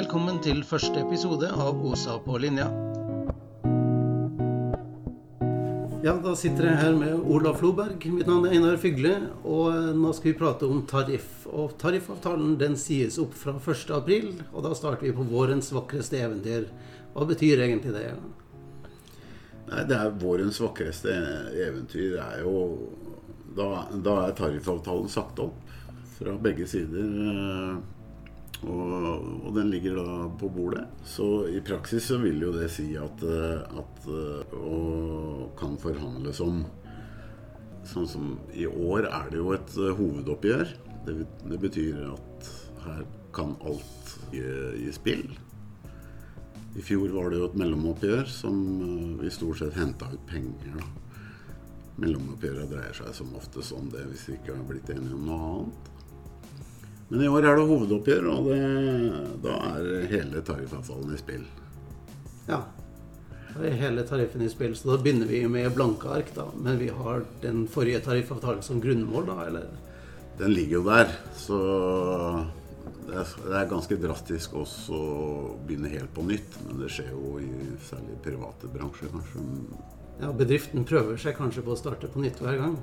Velkommen til første episode av OSA på linja. Ja, da sitter jeg her med Olav Floberg. Mitt navn er Einar Fygle, og nå skal vi prate om tariff. Og Tariffavtalen den sies opp fra 1.4, og da starter vi på vårens vakreste eventyr. Hva betyr egentlig det? Nei, det er Vårens vakreste eventyr er jo Da, da er tariffavtalen sagt opp fra begge sider. Og, og, den ligger da på bordet. Så i praksis så vil jo det si at, at og kan forhandles om Sånn som i år er det jo et hovedoppgjør. Det, det betyr at her kan alt gi, spill. I fjor var det jo et mellomoppgjør som vi stort sett henta ut penger. da. Dreier seg som oftest om det hvis vi ikke har blitt enige om noe annet. Men i år er det hovedoppgjør, og det, da er hele tariffavtalen i spill. Ja. Da er hele tariffen i spill, så da begynner vi med blanke ark, da. Men vi har den forrige tariffavtalen som grunnmål, da, eller? Den ligger jo der, så det er, det er ganske drastisk også å begynne helt på nytt. Men det skjer jo i særlig private bransjer, kanskje. Ja, Bedriften prøver seg kanskje på å starte på nytt hver gang?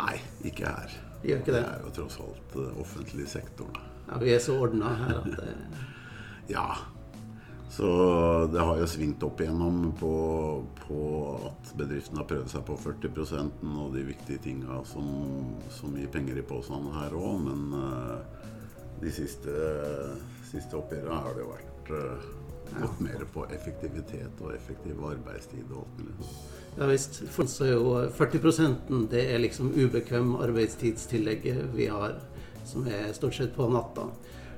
Nei, ikke her. Gjør ikke det? Det er jo tross alt uh, offentlig sektor. Da. Ja, Vi er så ordna her at det Ja. Så det har jo svingt opp igjennom på, på at bedriften har prøvd seg på 40% og de viktige tinga som, som, gir penger i posene her òg. Men uh, de siste, siste oppgjørene har det jo vært uh, gått mer på effektivitet og effektiv arbeidstid og alt mulig. Ja visst. For så er jo 40% det er liksom ubekvem arbeidstidstillegget vi har, som er stort sett på natta.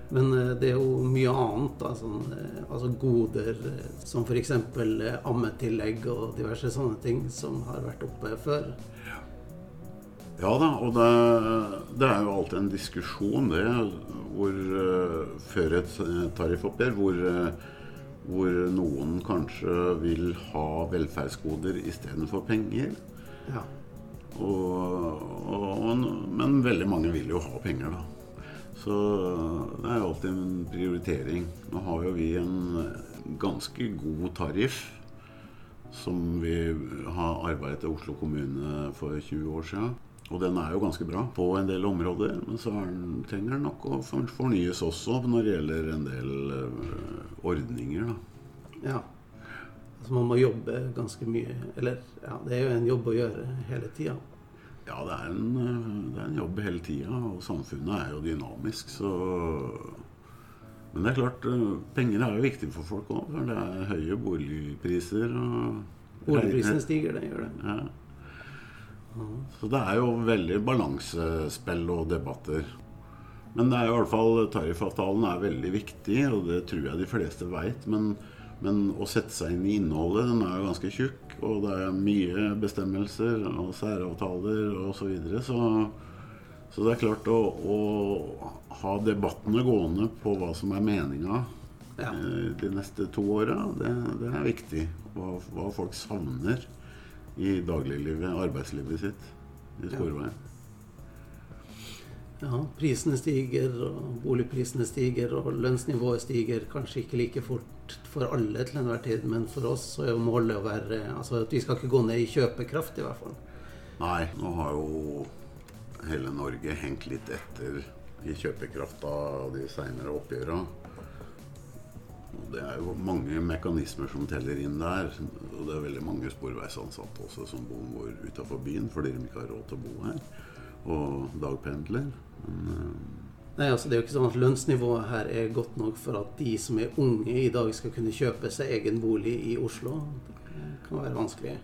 Men det er jo mye annet, sånn, altså goder som f.eks. ammetillegg og diverse sånne ting som har vært oppe før. Ja da, og det, det er jo alltid en diskusjon, det, hvor før et tariffoppgjør, hvor hvor noen kanskje vil ha velferdsgoder istedenfor penger. Ja. Og, og, men veldig mange vil jo ha penger, da. Så det er jo alltid en prioritering. Nå har jo vi en ganske god tariff som vi har arbeidet i Oslo kommune for 20 år siden. Og den er jo ganske bra på en del områder, men så den, trenger den nok å fornyes også når det gjelder en del uh, ordninger. Da. Ja. Altså man må jobbe ganske mye. Eller ja, det er jo en jobb å gjøre hele tida. Ja, det er, en, det er en jobb hele tida, og samfunnet er jo dynamisk, så Men det er klart, penger er jo viktig for folk òg, for det er høye boligpriser. Og... Boligprisene stiger, det gjør det. Ja. Så det er jo veldig balansespill og debatter. Men det er i hvert fall tariffavtalen er veldig viktig, og det tror jeg de fleste veit. Men, men, å sette seg inn i innholdet, den er jo ganske tjukk, og det er mye bestemmelser og særavtaler osv. Så, videre, så Så det er klart å, å ha debattene gående på hva som er meninga Ja. de neste to åra, det, det er viktig. Hva, hva folk savner i dagliglivet, arbeidslivet sitt i Sporveien. Ja, prisene stiger, og boligprisene stiger, og lønnsnivået stiger kanskje ikke like fort for alle til enhver tid, men for oss så er målet å være altså at vi skal ikke gå ned i kjøpekraft, i hvert fall. Nei, nå har jo hele Norge hengt litt etter i kjøpekraft av de seinere oppgjøra. Det er jo mange mekanismer som teller inn der. Og det er veldig mange sporveisansatte også som bor utafor byen fordi de ikke har råd til å bo her. Og dagpendler. Men, uh... Nei, altså Det er jo ikke sånn at lønnsnivået her er godt nok for at de som er unge i dag skal kunne kjøpe seg egen bolig i Oslo. Det kan være vanskelig.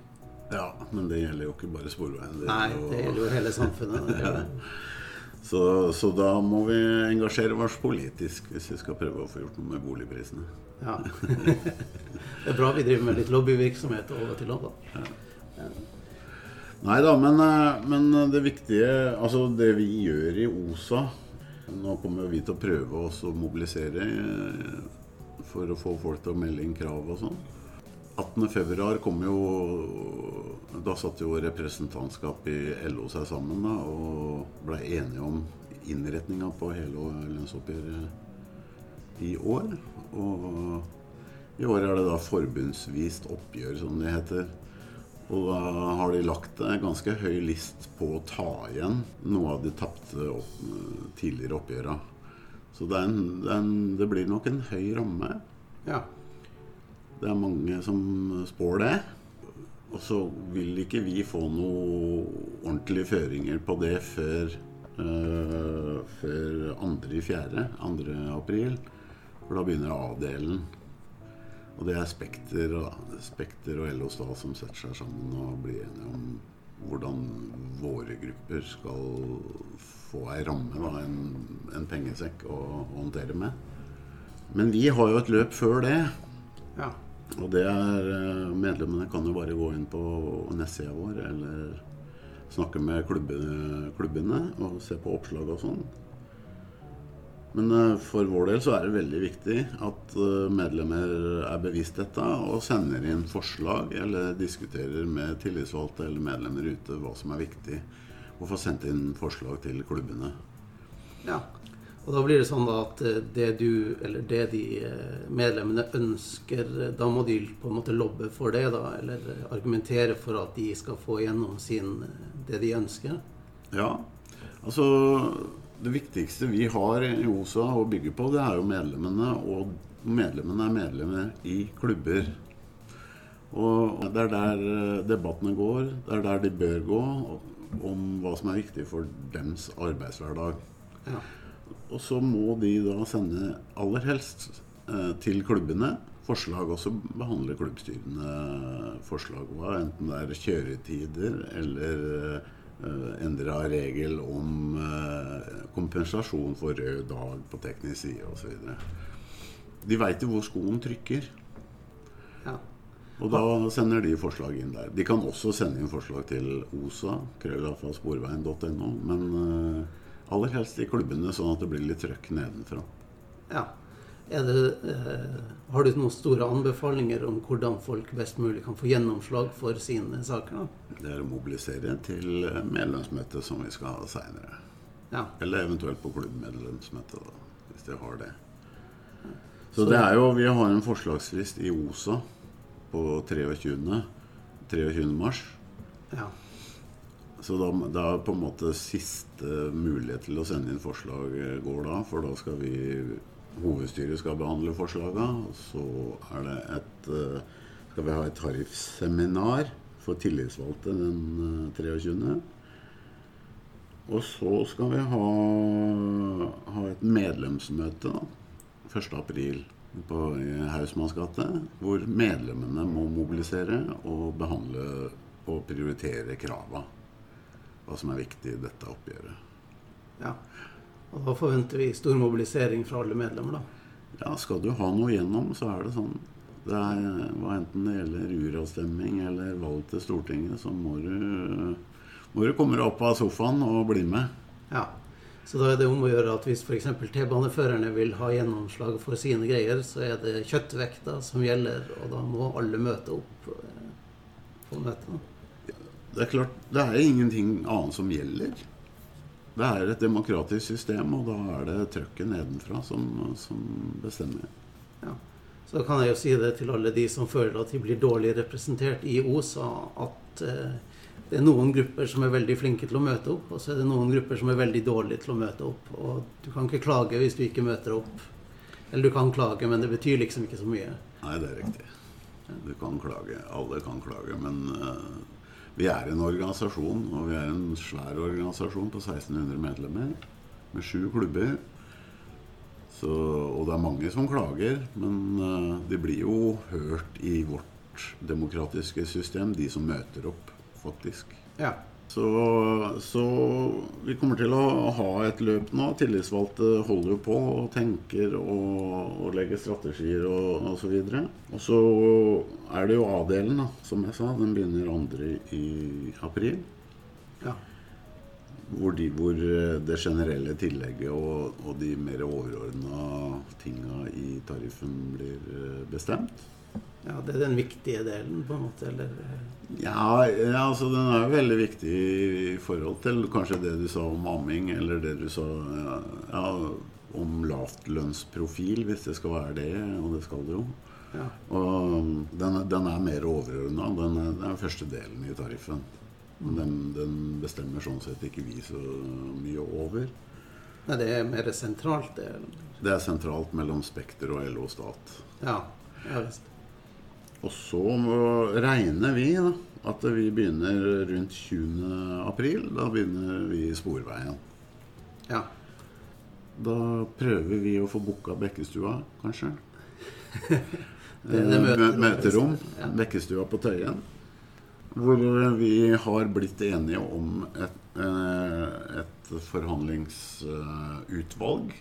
Ja, men det gjelder jo ikke bare Sporveien. Det Nei, det gjelder jo hele samfunnet. Det. Så, så, da må vi engasjere oss politisk hvis vi skal prøve å få gjort noe med boligprisene. Ja. Det er bra vi driver med litt lobbyvirksomhet over til da. Ja. Nei da, men, men, det viktige Altså det vi gjør i OSA Nå kommer vi til å prøve oss å mobilisere for å få folk til å melde inn krav og sånn. 18.2 kom jo Da satte jo representantskapet i LO seg sammen da, og ble enige om innretninga på hele lønnsoppgjøret i år. Og i år er det da forbundsvist oppgjør, som det heter. Og da har de lagt en ganske høy list på å ta igjen noe av de tapte opp, tidligere oppgjøra. Så det, en, det, en, det, blir nok en høy ramme. Ja. Det er mange som spår det. Og så vil ikke vi få noe ordentlige føringer på det før, uh, før 2.4., 2. april. For da begynner A-delen. Og det er Spekter, Spekter og LO Stad som setter seg sammen og blir enige om hvordan våre grupper skal få ei ramme, da, en, en, pengesekk å, å, håndtere med. Men vi har jo et løp før det. Ja. Og det er eh, Medlemmene kan jo bare gå inn på nettsida vår eller snakke med klubbene, klubbene og se på oppslag og sånn. Men eh, for vår del så er det veldig viktig at eh, medlemmer er bevisst dette og sender inn forslag eller diskuterer med tillitsvalgte eller medlemmer ute hva som er viktig. Og får sendt inn forslag til klubbene. Ja, og da blir det sånn at eh, det du, eller det de medlemmene ønsker, da må de på en måte lobbe for det, da? Eller argumentere for at de skal få gjennom sin, det de ønsker? Ja, altså det viktigste vi har i OSA å bygge på, det er jo medlemmene. Og medlemmene er medlemmer i klubber. Og det er der eh, debattene går. Det er der de bør gå om hva som er viktig for dems arbeidshverdag. Ja. Og så må de da sende aller helst eh, til klubbene forslag. Og så behandler klubbstyrene forslag. Enten det er kjøretider eller eh, Eh, endra regel om eh, kompensasjon for rød dag på teknisk side osv. De veit jo hvor skoen trykker. Ja. Og da sender de forslag inn der. De kan også sende inn forslag til OSA, krøllaffasporveien.no, men aller helst i klubbene, sånn at det blir litt trøkk nedenfra. Ja. Det, eh, har du noen store anbefalinger om hvordan folk best mulig kan få gjennomslag for sine saker? Det er å mobilisere til medlemsmøtet som vi skal ha seinere. Ja. Eller eventuelt på klubbmedlemsmøtet, da, hvis de har det. Så, det er jo, Vi har en forslagsfrist i OSA på 23. 23. mars. Ja. Så da, da er på en måte siste mulighet til å sende inn forslag eh, går da. For da skal vi hovedstyret skal behandle forslagene. Og så er det et, eh, skal vi ha et tariffseminar for tillitsvalgte den 23. Eh, og så skal vi ha, ha et medlemsmøte 1.4 på Hausmanns gate, hvor medlemmene må mobilisere og behandle og prioritere krava. Hva som er viktig i dette oppgjøret. Ja. Og da forventer vi stor mobilisering fra alle medlemmer, da. Ja, skal du ha noe gjennom, så er det sånn. Det er, enten det gjelder uravstemning eller valg til Stortinget, så må du, må du komme deg opp av sofaen og bli med. Ja. Så da er det om å gjøre at hvis f.eks. T-baneførerne vil ha gjennomslag for sine greier, så er det kjøttvekta som gjelder, og da må alle møte opp eh, på møtet. Det er klart, det er ingenting annet som gjelder. Det er et demokratisk system, og da er det trøkket nedenfra som, som bestemmer. Ja. Så kan jeg jo si det til alle de som føler at de blir dårlig representert i OSA, at eh, det er noen grupper som er veldig flinke til å møte opp, og så er det noen grupper som er veldig dårlige til å møte opp. Og du kan ikke klage hvis du ikke møter opp. Eller du kan klage, men det betyr liksom ikke så mye. Nei, det er riktig. Du kan klage. Alle kan klage. Men uh, vi er en organisasjon, og vi er en svær organisasjon på 1600 medlemmer med sju klubber. Så, og det er mange som klager, men uh, de blir jo hørt i vårt demokratiske system, de som møter opp, faktisk. Ja. Så, så, vi kommer til å ha et løp nå. Tillitsvalgte holder jo på og tenker og, og legger strategier og osv. Og, og så er det jo A-delen, som jeg sa. Den begynner 2. i april. Ja. Hvor, de, hvor, det generelle tillegget og, og de mer overordna tinga i tariffen blir eh, bestemt. Ja, Det er den viktige delen, på en måte? eller? Ja, ja, altså den er veldig viktig i forhold til kanskje det du sa om amming, eller det du sa ja, om lavtlønnsprofil, hvis det skal være det, og det skal det jo. Ja. Og den, den er mer overordna. Den, er- den er første delen i tariffen. Men Den, den bestemmer sånn sett ikke vi så mye over. Nei, det er mer sentralt, det. Det er sentralt mellom Spekter og LO Stat. Ja, ja visst. Og så regner vi da, at vi begynner rundt 20. april. Da begynner vi i Sporveien. Ja. Da prøver vi å få booka Bekkestua, kanskje. Det, det Eh, møter- Møterom. Ja. Bekkestua på Tøyen. Hvor vi har blitt enige om et, eh, et forhandlingsutvalg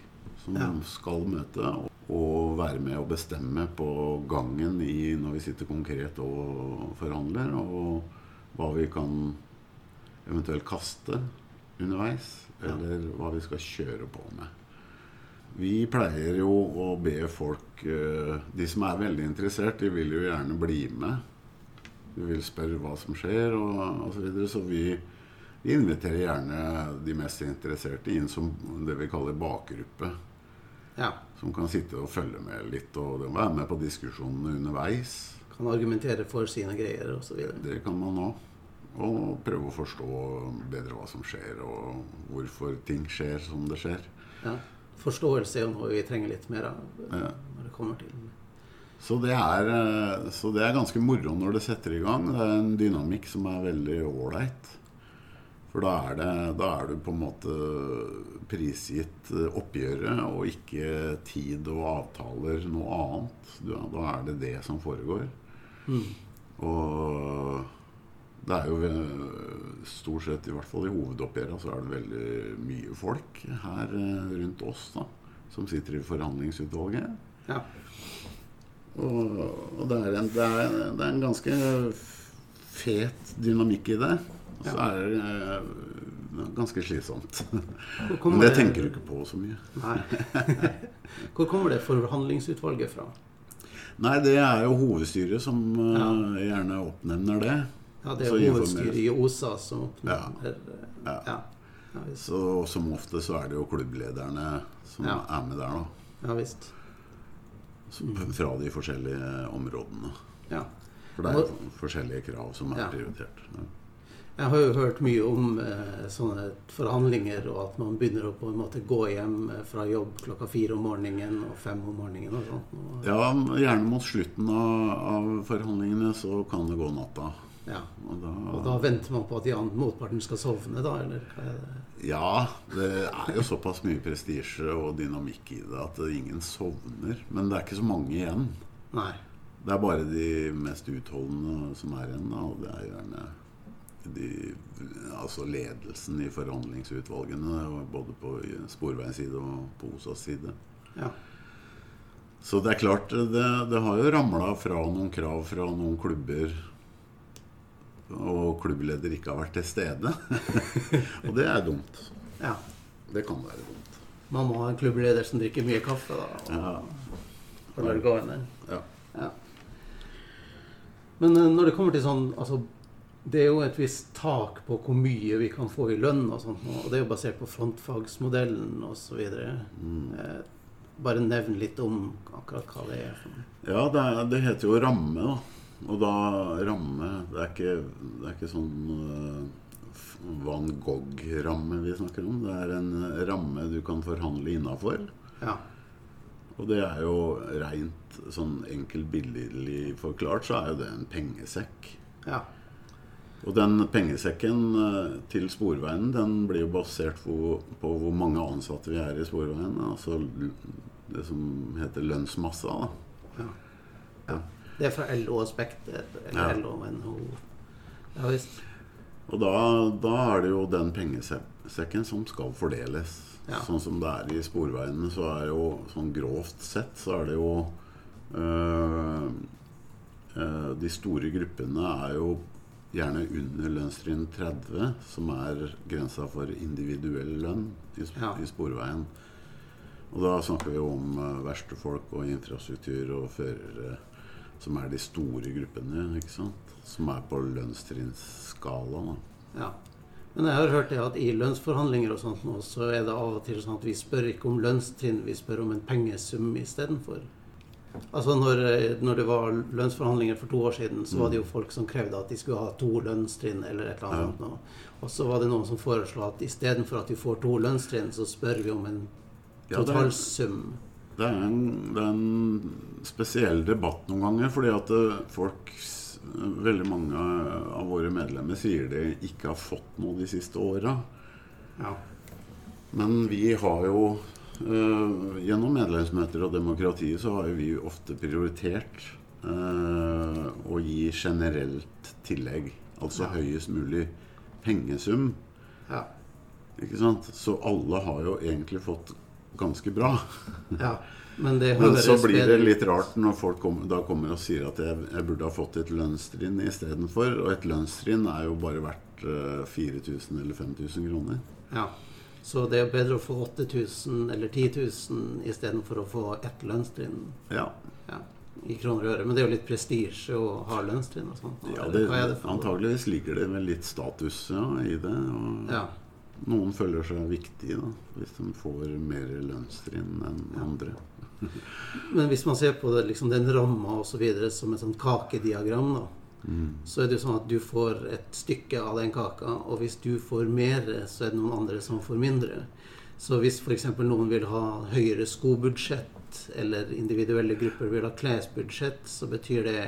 som Ja. skal møte og være med å bestemme på gangen i, når vi sitter konkret og forhandler, og hva vi kan eventuelt kaste underveis, eller hva vi skal kjøre på med. Vi pleier jo å be folk eh, De som er veldig interessert, de vil jo gjerne bli med. De vil spørre hva som skjer, og osv. Så, videre. så vi, vi inviterer gjerne de mest interesserte inn som det vi kaller bakgruppe. Ja. Som kan sitte og følge med litt og være med på diskusjonene underveis. Kan argumentere for sine greier osv. Det kan man òg. Og prøve å forstå bedre hva som skjer, og hvorfor ting skjer som det skjer. Ja. Forståelse er jo noe vi trenger litt mer av Ja. når det kommer til Så det, er, eh, så det er ganske moro når det setter i gang. Det er en dynamikk som er veldig ålreit. For da er, det, da er du på en måte prisgitt eh, oppgjøret, og ikke tid og avtaler noe annet. Da er det det som foregår. Og det er jo stort sett, i hvert fall i hovedoppgjøra, så er det veldig mye folk her eh, rundt oss da, som sitter i forhandlingsutvalget. Ja. Og, og det, er en, det, er, det er en ganske fet dynamikk i det. Så Ja. er det eh, ganske slitsomt. Men det tenker du ikke på så mye. Nei. Hvor kommer det forhandlingsutvalget fra? Nei, det er jo hovedstyret som eh, gjerne oppnevner det. Ja, Det er hovedstyret i OSA som oppnevner eh, Ja. ja. Ja. Så som ofte så er det jo klubblederne som Ja. er med der, da. ja visst. Fra de forskjellige områdene. Ja. For det er jo forskjellige krav som er Ja. prioritert. Ja. Jeg har jo hørt mye om eh, sånne forhandlinger, og at man begynner å på en måte gå hjem eh, fra jobb klokka fire om morgenen og fem om morgenen og sånt. Og, Ja, gjerne mot slutten av, av forhandlingene så kan det gå natta. ja. Og da, og da venter man på at de andre motparten skal sovne, da, eller er? Ja, det er jo såpass mye prestisje og dynamikk i det at ingen sovner. Men det er ikke så mange igjen. Nei. Det er bare de mest utholdende som er igjen, da, og det er gjerne de, altså ledelsen i forhandlingsutvalgene, både på Sporveiens side og på OSAs side. Ja. Så det er klart, det, det har jo ramla fra noen krav fra noen klubber, og klubbleder ikke har vært til stede. og det er dumt. ja. Det kan være dumt. Man må ha en klubbleder som drikker mye kaffe, da. Og Ja. det gående. ja. Ja. Men eh, når det kommer til sånn altså, Det er jo et visst tak på hvor mye vi kan få i lønn og sånt. Og det er jo basert på frontfagsmodellen osv. Mm. Eh, bare nevn litt om akkurat hva det er. Ja, det, er, det heter jo ramme, da. Og da ramme Det er ikke, det er ikke sånn uh, Van Gogh-ramme vi snakker om. Det er en ramme du kan forhandle innafor. Ja. Og det er jo rent sånn enkelt billig forklart, så er jo det en pengesekk. ja. Og den pengesekken eh, til Sporveien den blir jo basert på, på hvor mange ansatte vi er i Sporveien. Altså det som heter lønnsmassa. Ja. ja. Det er fra LO og Spekter, eller Ja. LO og NHO. Ja visst. Og da, da er det jo den pengesekken som skal fordeles. Ja. Sånn som det er i Sporveiene, så er jo sånn grovt sett så er det jo øh, øh, De store gruppene er jo gjerne under lønnstrinn 30, som er grensa for individuell lønn i, sp- Ja. i Sporveien. Og da snakker vi om uh, verkstedfolk og infrastruktur og førere, som er de store gruppene, ikke sant? Som er på lønnstrinnsskala. Ja. Men jeg har hørt det at i lønnsforhandlinger og sånt nå, så er det av og til sånn at vi spør ikke om lønnstrinn, vi spør om en pengesum istedenfor. Altså når, når det var lønnsforhandlinger for to år siden, så var det jo folk som krevde at de skulle ha to lønnstrinn eller et eller annet. Ja. Og så var det noen som foreslo at istedenfor at vi får to lønnstrinn, så spør vi om en totalsum. Ja, det, er, det, er en, det er en spesiell debatt noen ganger, fordi at eh, folk veldig mange av våre medlemmer sier de ikke har fått noe de siste åra. Ja. Men vi har jo Gjennom medlemsmøter og demokratiet så har vi ofte prioritert øh, å gi generelt tillegg. Altså ja. høyest mulig pengesum. Ja. Ikke sant? Så alle har jo egentlig fått ganske bra. ja. Men, Men, så blir det litt rart når folk kommer, da kommer og sier at jeg, jeg burde ha fått et lønnstrinn istedenfor. Og et lønnstrinn er jo bare verdt uh, 4000 eller 5000 kroner. Ja, Så det er bedre å få 8000 eller 10 000 istedenfor å få ett lønnstrinn. Ja. ja. I kroner og øre. Men det er jo litt prestisje å ha lønnstrinn og sånt. Ja, det, det antageligvis ligger det vel litt status ja, i det. Og... Ja. Noen føler seg viktige da, hvis de får mer lønnstrinn enn andre. Men hvis man ser på det, liksom den ramma osv. som et sånt kakediagram, da, så er det jo sånn at du får et stykke av den kaka, og hvis du får mer, så er det noen andre som får mindre. Så hvis f.eks. noen vil ha høyere skobudsjett, eller individuelle grupper vil ha klesbudsjett, så betyr det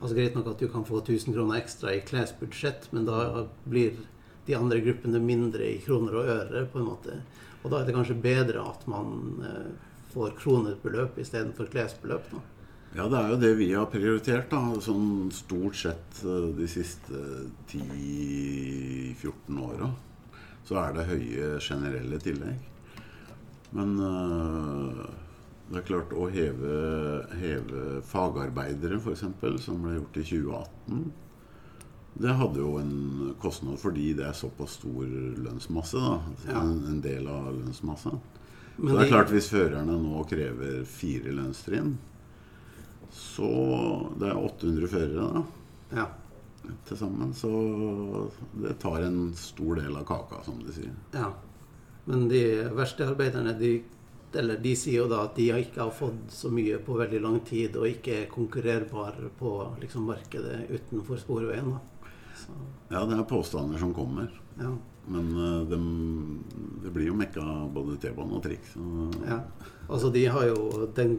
altså Greit nok at du kan få 1000 kroner ekstra i klesbudsjett, men da blir de andre gruppene mindre i kroner og øre, på en måte. Og da er det kanskje bedre at man eh, får kronerbeløp istedenfor klesbeløp. Da. Ja, det er jo det vi har prioritert, da. Sånn stort sett eh, de siste 10-14 åra. Så er det høye generelle tillegg. Men uh, det er klart å heve, heve fagarbeidere, f.eks., som ble gjort i 2018 det hadde jo en kostnad fordi det er såpass stor lønnsmasse. da, en, en, del av lønnsmassa. Men så det er klart Hvis førerne nå krever fire lønnstrinn, så Det er 800 førere da, ja. til sammen. Så det tar en stor del av kaka, som de sier. Ja. Men de verste arbeiderne de, eller de sier jo da at de ikke har fått så mye på veldig lang tid, og ikke er konkurrerbare på liksom, markedet utenfor sporveien. da. Så. Ja, det er påstander som kommer. Ja. Men de, det blir jo mekka både T-bane og trikk. Så. Ja. Altså de har jo den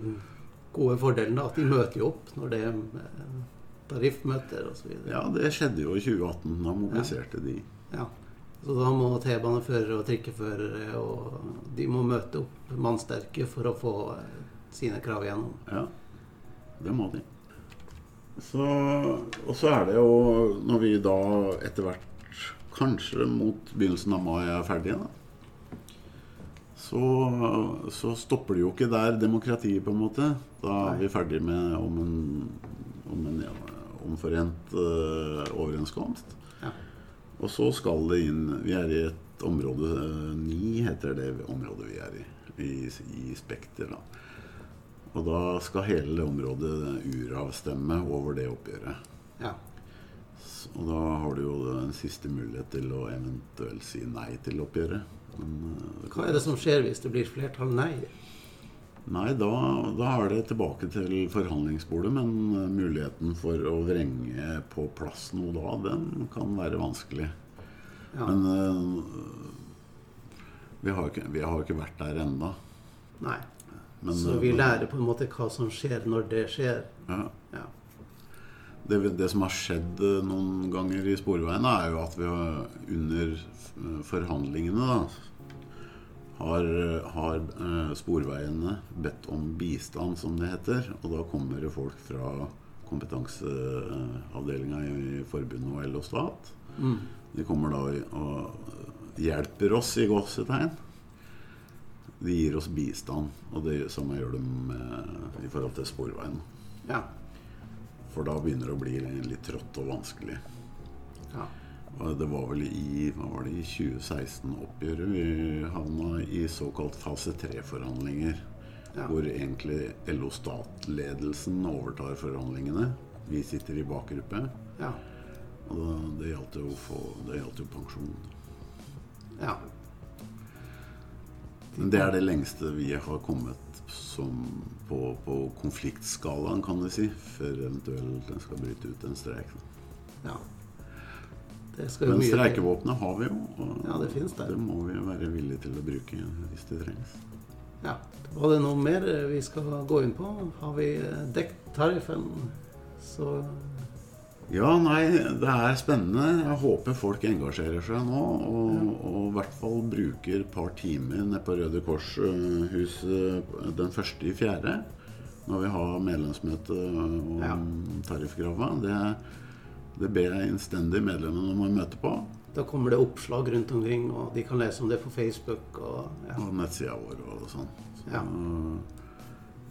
gode fordelen da, at de møter jo opp når det er eh, tariffmøter osv. Ja, det skjedde jo i 2018. Da mobiliserte ja. de. Ja. Så da må T-baneførere og trikkeførere og de må møte opp mannsterke for å få eh, sine krav igjennom. Ja, det må de. Så, og så er det jo, når vi da etter hvert kanskje mot begynnelsen av mai er ferdige, da. Så, så, stopper det jo ikke der demokratiet, på en måte. Da er vi ferdig med om en, om en omforent uh, overenskomst. Ja. Og så skal det inn Vi er i et område uh, ni, heter det området vi er i. I, i Spekter, da. Og da skal hele det området uravstemme over det oppgjøret. Ja. Og da har du jo en siste mulighet til å eventuelt si nei til oppgjøret. Men, eh, Hva er det som skjer hvis det blir flertall nei? Nei, da, da, er det tilbake til forhandlingsbordet. Men eh, muligheten for å vrenge på plass noe da, den kan være vanskelig. Ja. Men uh, vi, har ikke, vi, har ikke, vært der ennå. Nei. Men, Så vi lærer på en måte hva som skjer når det skjer. Ja. ja det, det, som har skjedd eh, noen ganger i Sporveiene, er jo at vi under eh, forhandlingene da, har, har eh, Sporveiene bedt om bistand, som det heter. Og da kommer det folk fra kompetanseavdelinga i forbundet og LO Stat. Mm. De kommer da og hjelper oss i gåsetegn. De gir oss bistand, og det samme gjør de med, i forhold til Sporveiene. Ja. For da begynner det å bli litt trått og vanskelig. Ja. Det var vel i, var det, i 2016-oppgjøret vi havna i såkalt fase tre-forhandlinger. Ja. Hvor egentlig LO Stat-ledelsen overtar forhandlingene. Vi sitter i bakgruppe. Ja. Og det gjaldt jo, få, det gjaldt jo pensjon. Ja. Men det er det lengste vi har kommet som på, på konfliktskalaen, kan du si, før eventuelt den skal bryte ut en streik. ja. Men streikevåpenet har vi jo, og Ja, det det. det må vi være villige til å bruke hvis det trengs. Ja. Var det noe mer vi skal gå inn på? Har vi eh, dekket tariffen? Så Ja, nei, det er spennende. Jeg håper folk engasjerer seg nå. Og, i hvert fall bruker et par timer nede på Røde Kors-huset den første i fjerde. Når vi har medlemsmøte om Ja. tariffkrava. Det, det ber jeg innstendig medlemmene om å møte på. da kommer det oppslag rundt omkring, og de kan lese om det på Facebook. Og, ja. og nettsida vår og sånn. Så, Ja.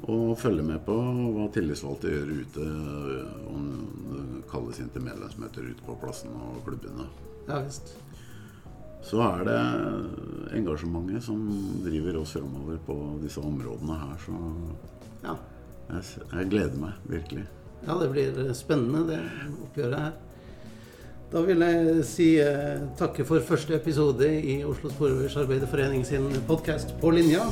Og følge med på hva tillitsvalgte gjør ute. Om kalles inn til medlemsmøter ute på plassen og klubbene. ja visst. Så er det engasjementet som driver oss framover på disse områdene her. Så Ja. jeg, jeg gleder meg virkelig. ja, det blir spennende, det oppgjøret her. Da vil jeg si eh, takke for første episode i Oslo Sporveis Arbeiderforening sin podkast På linja.